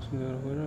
신자 여러분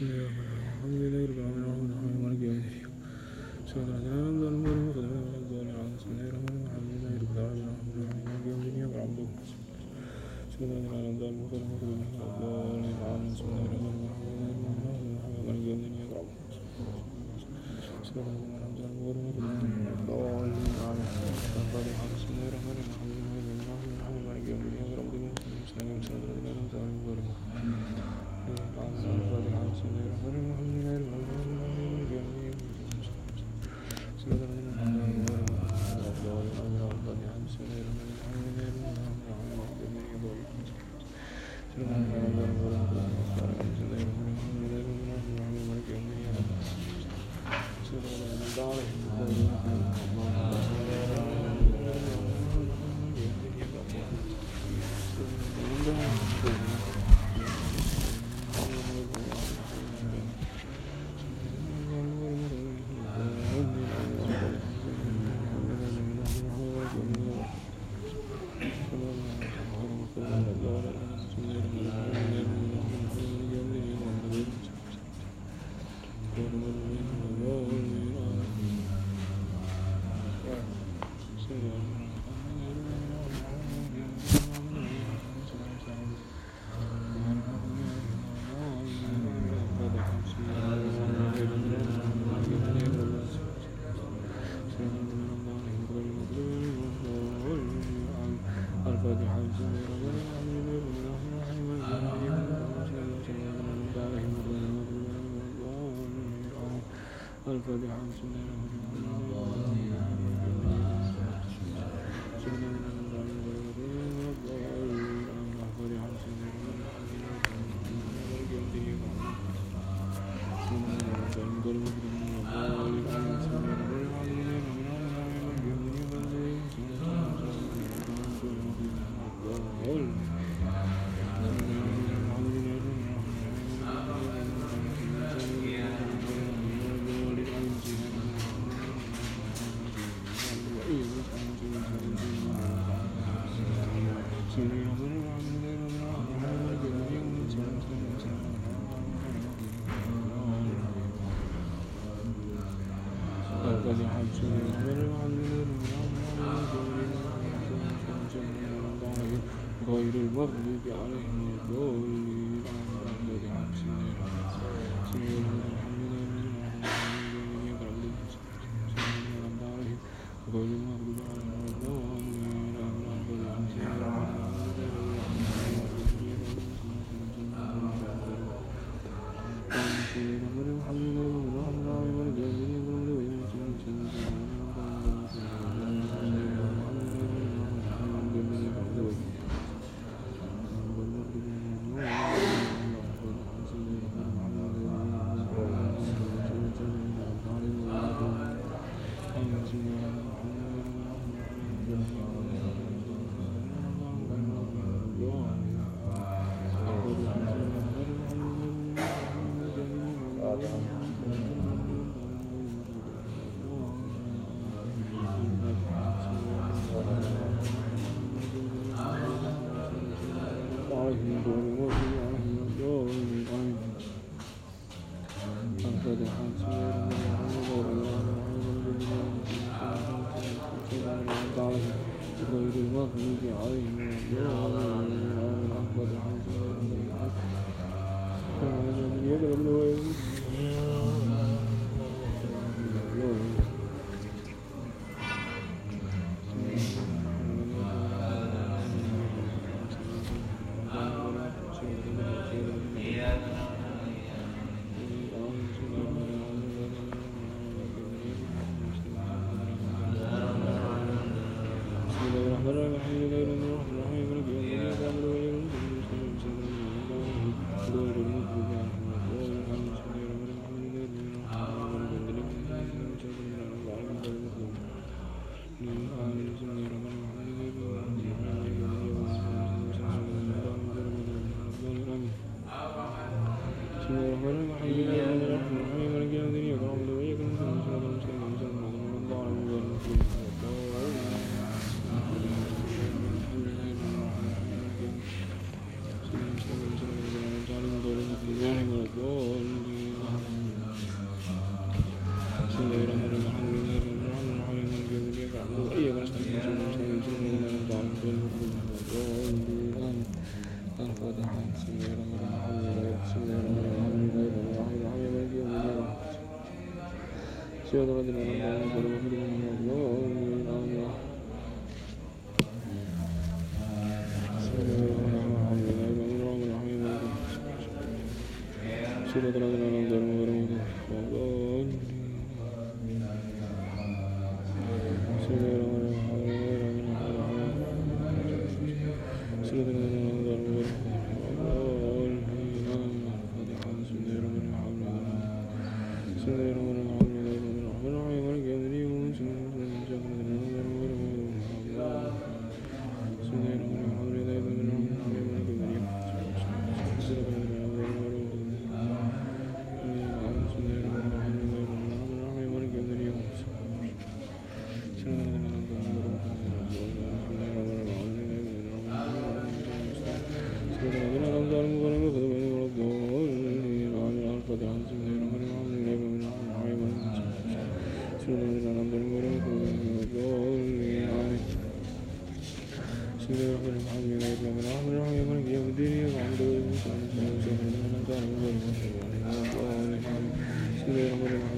Yeah. the arms and everyone.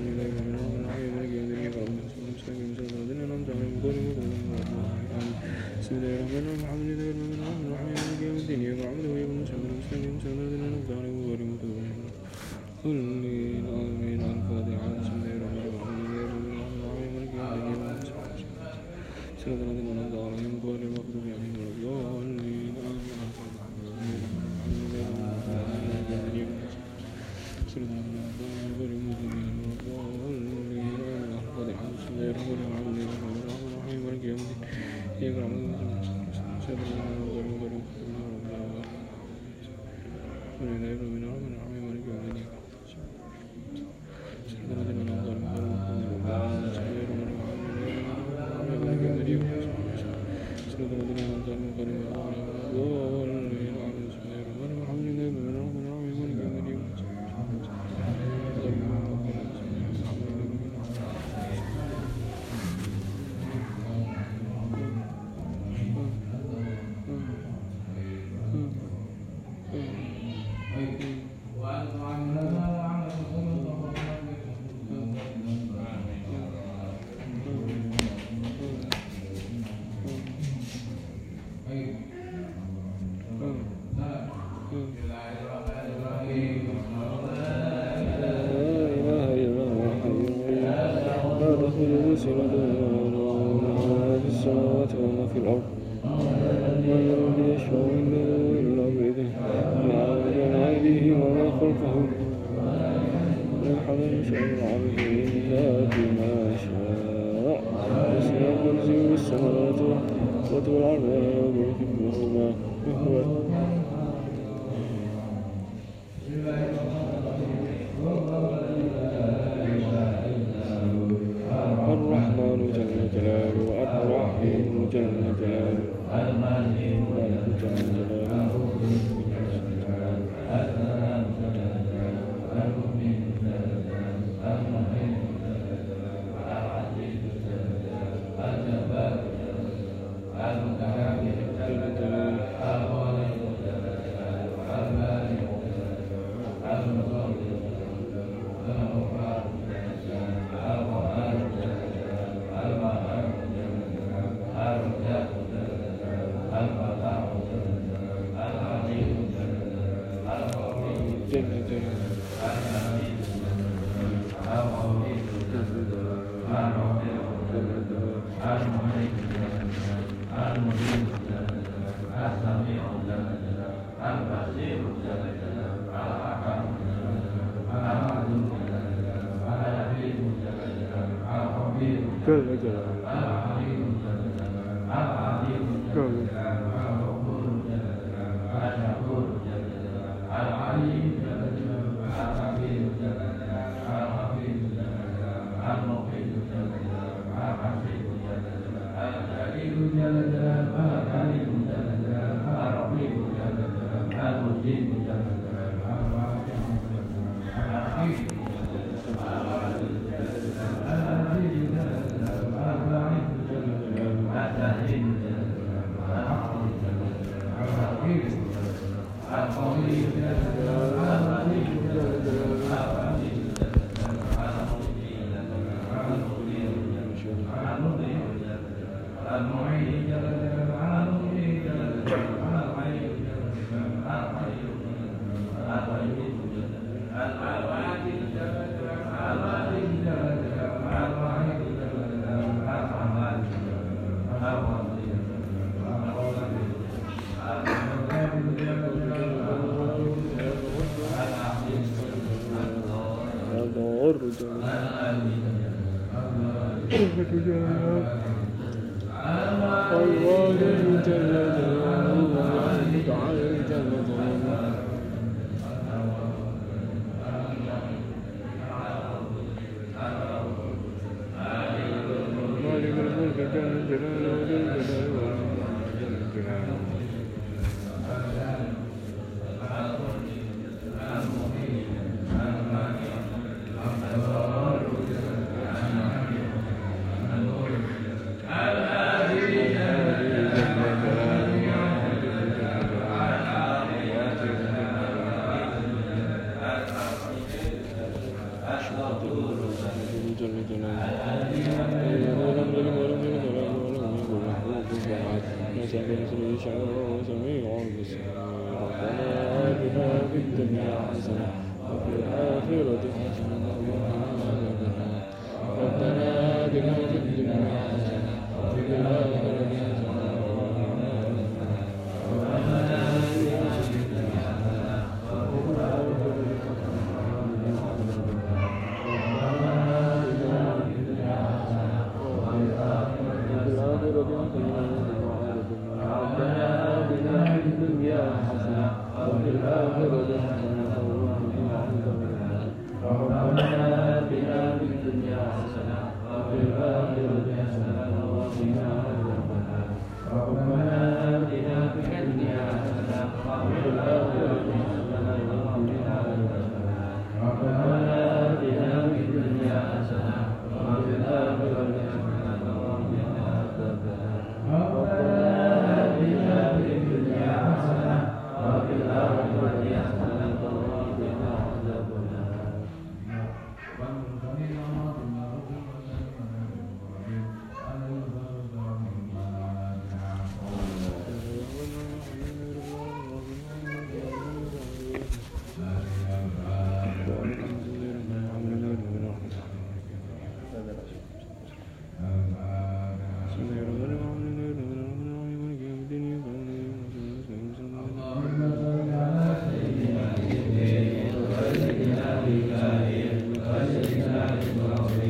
ولا شريك له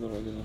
правда, вроде, да.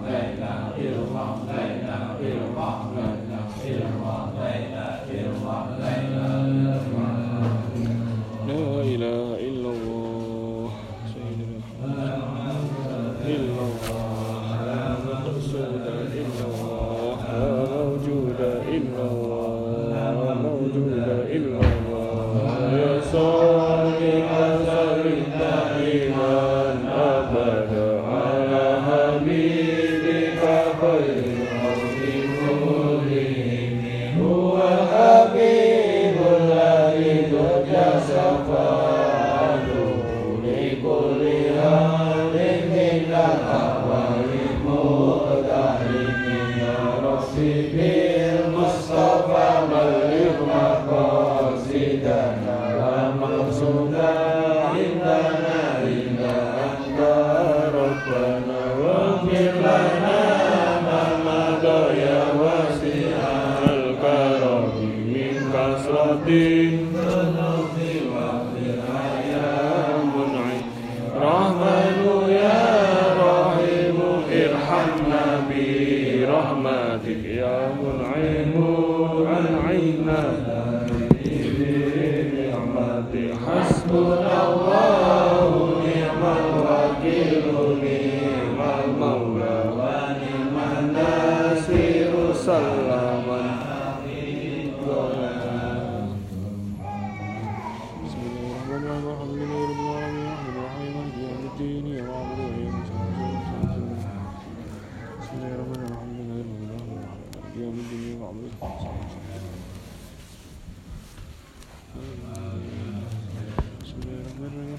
Right now, it'll come right now, it'll come right now.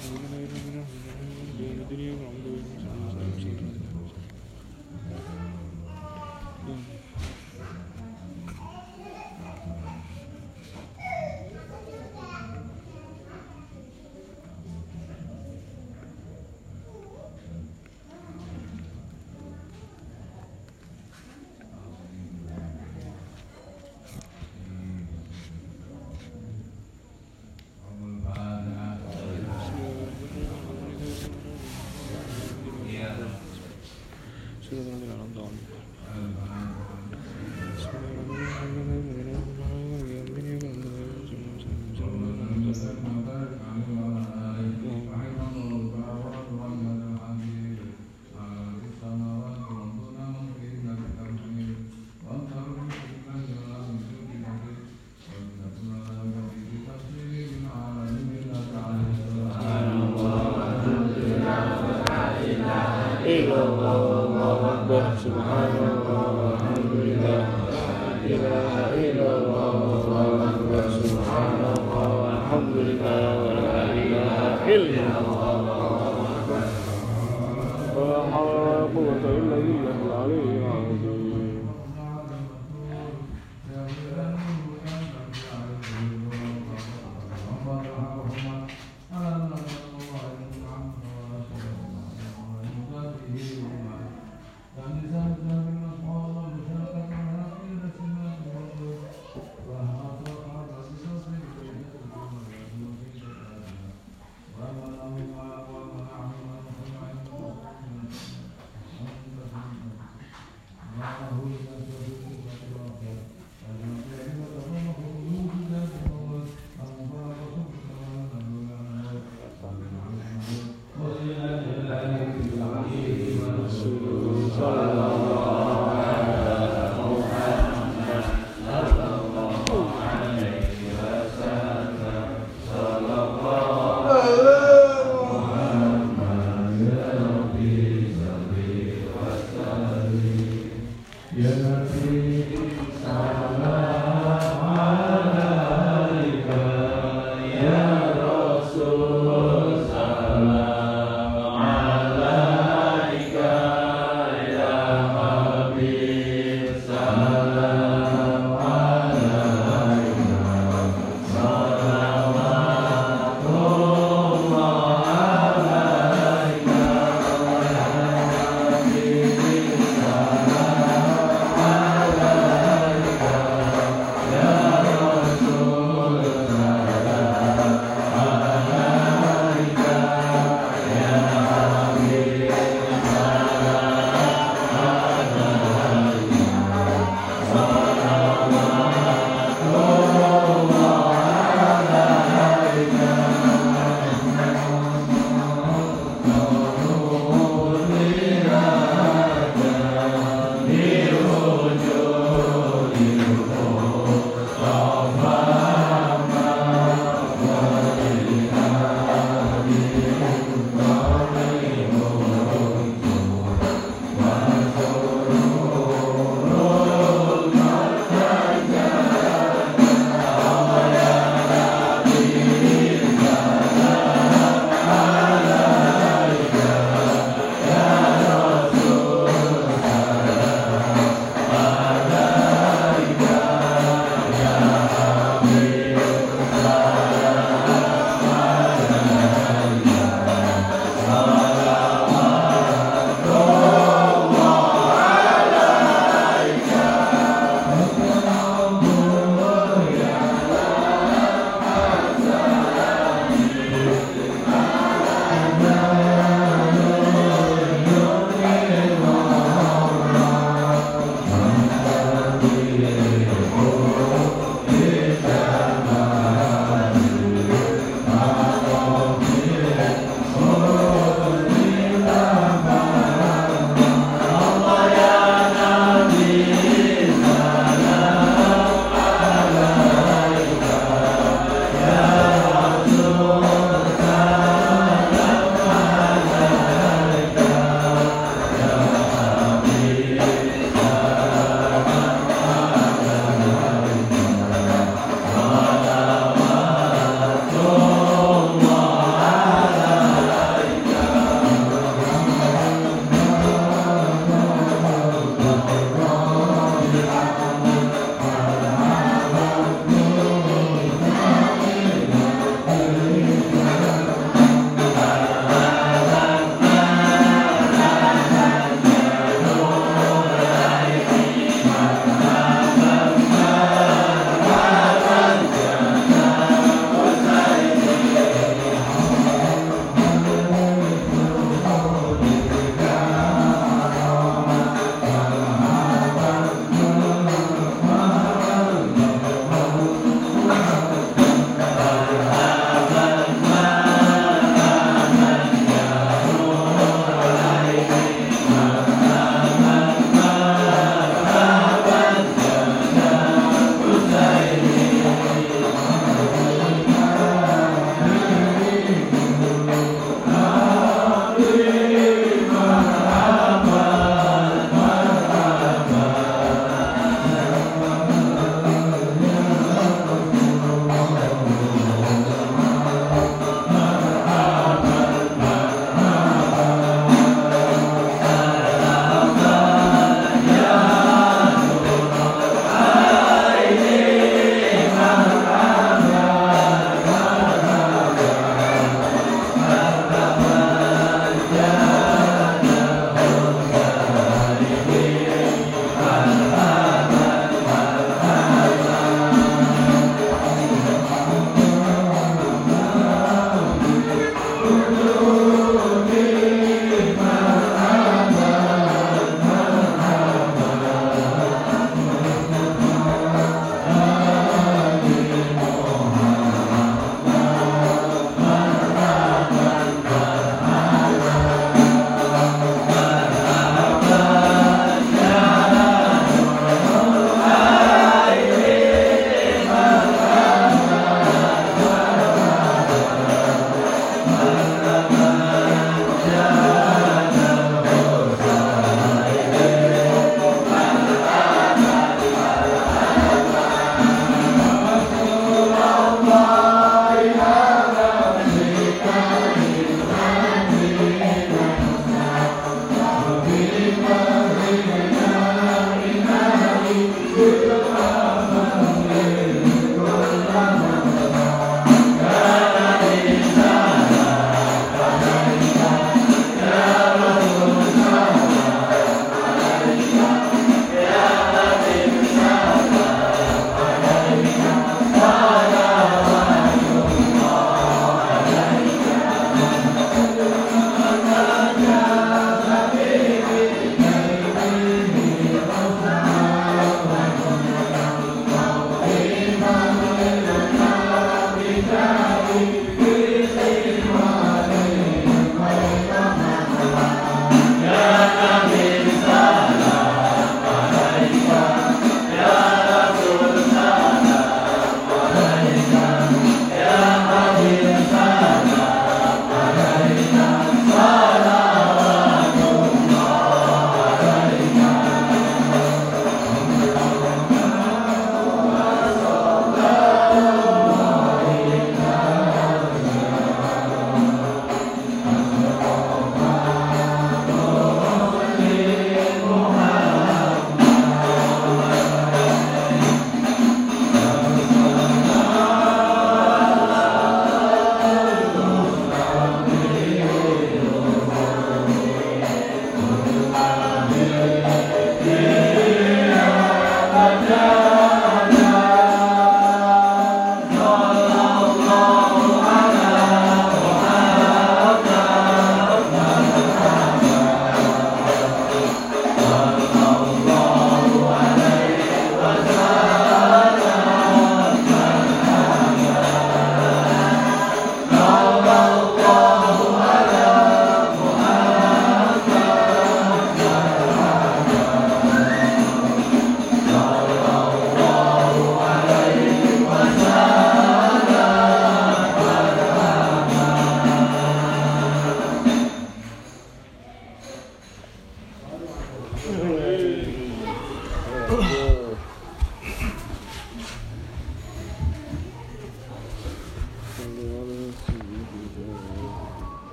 我们呢？我们呢？我们呢？对不对？我们对不对？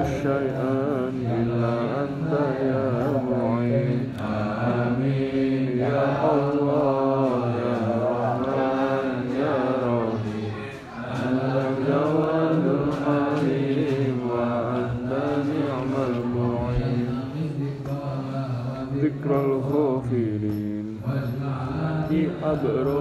شيئا إلا أنت يا معين. آمين. يا الله يا رحمن يا رحيم. أنت الجواد الحليم وأنت نعم المعين. ذكر الغافلين. في أبرار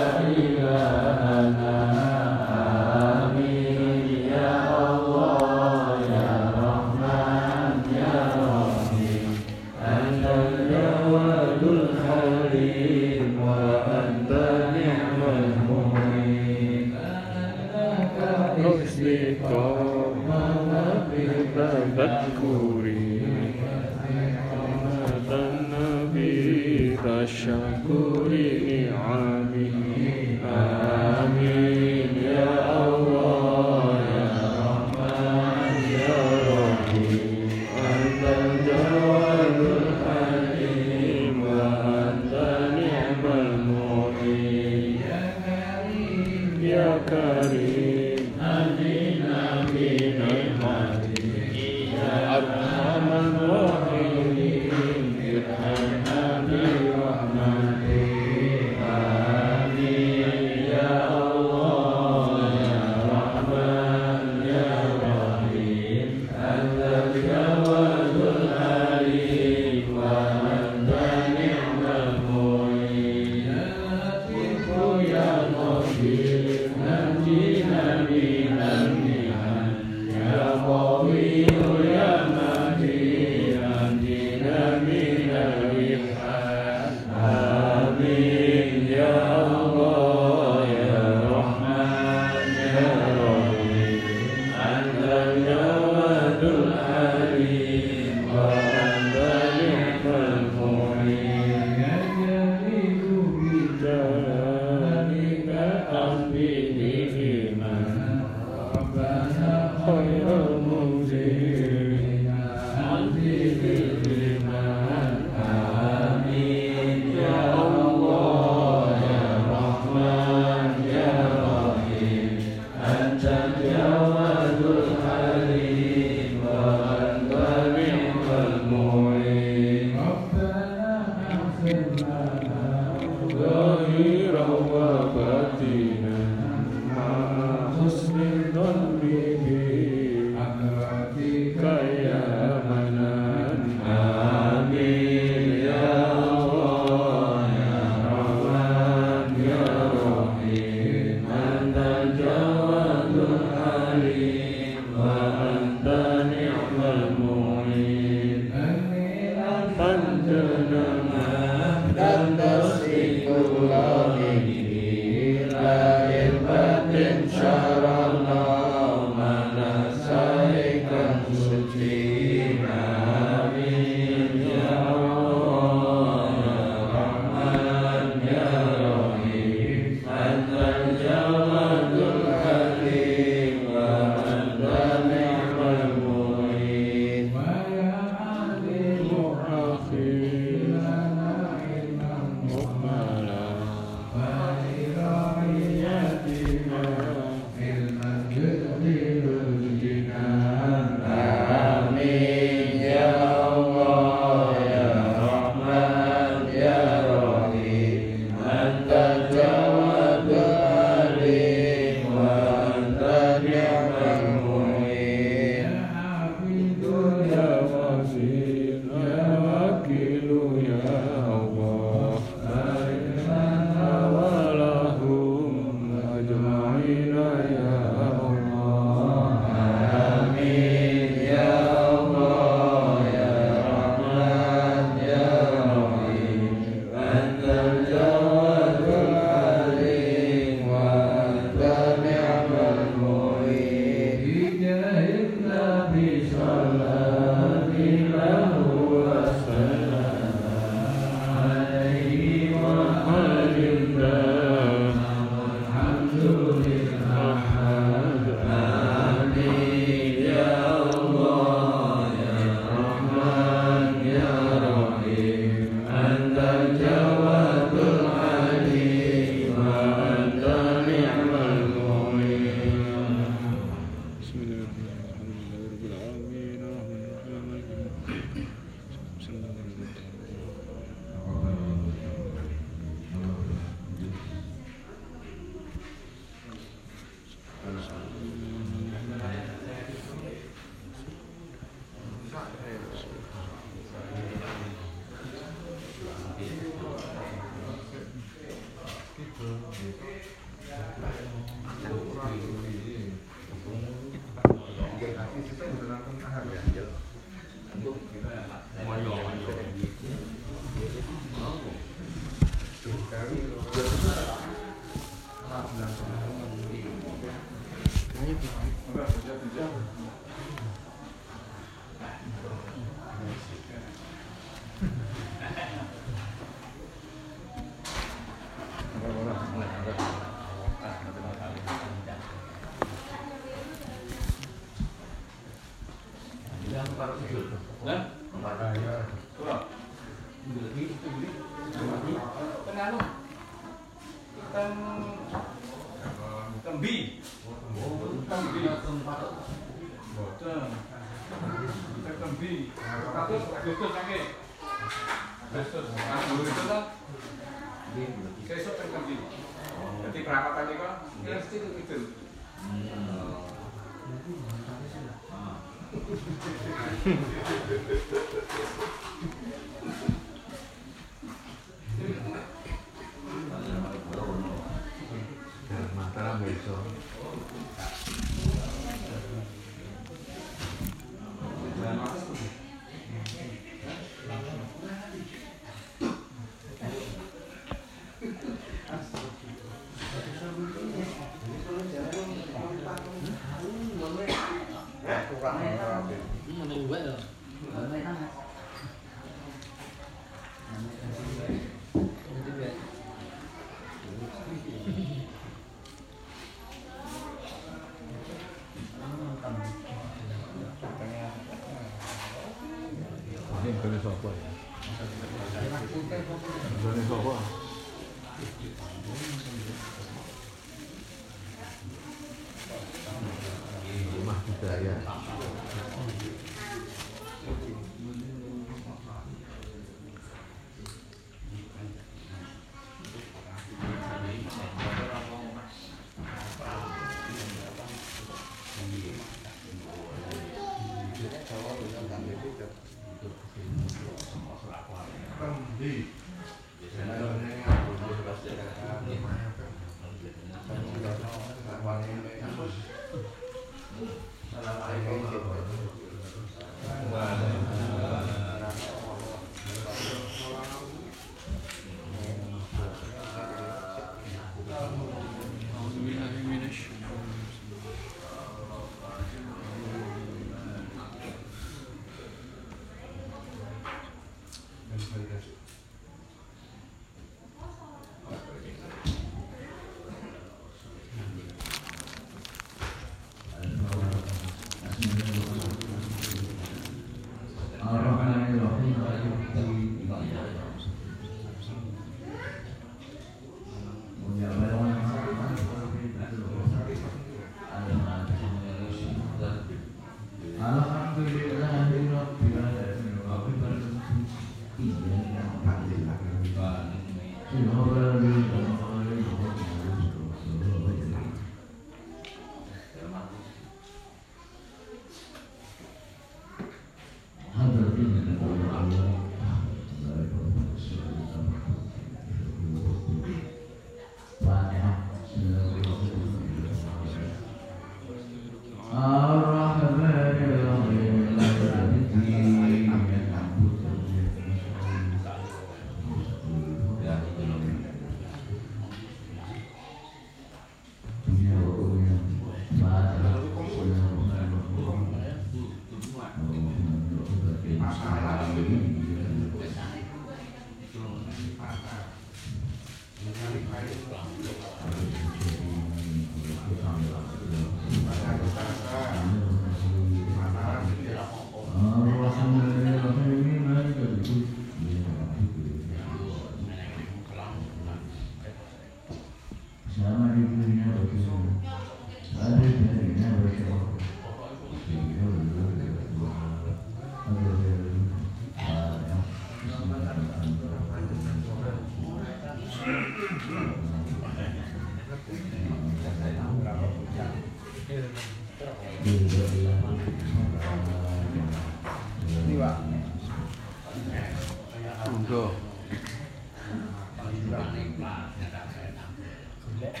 对？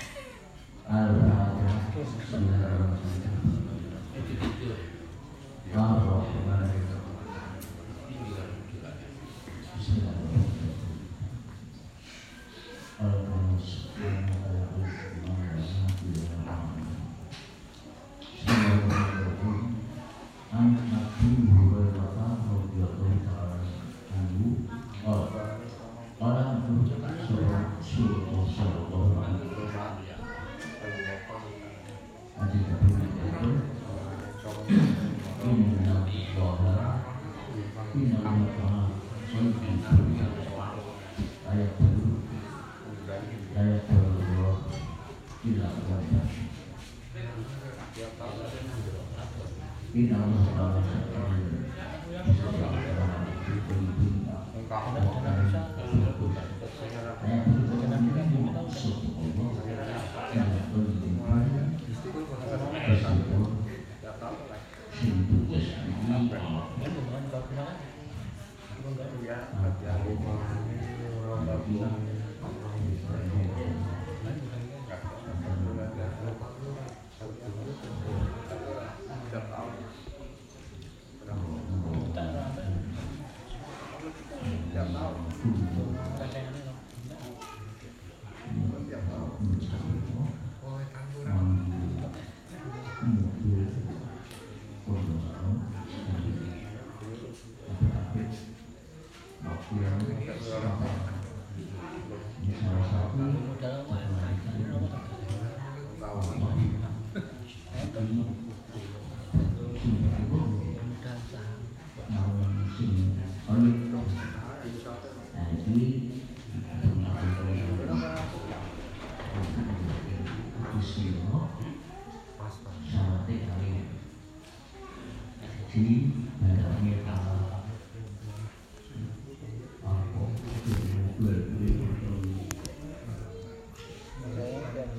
嗯。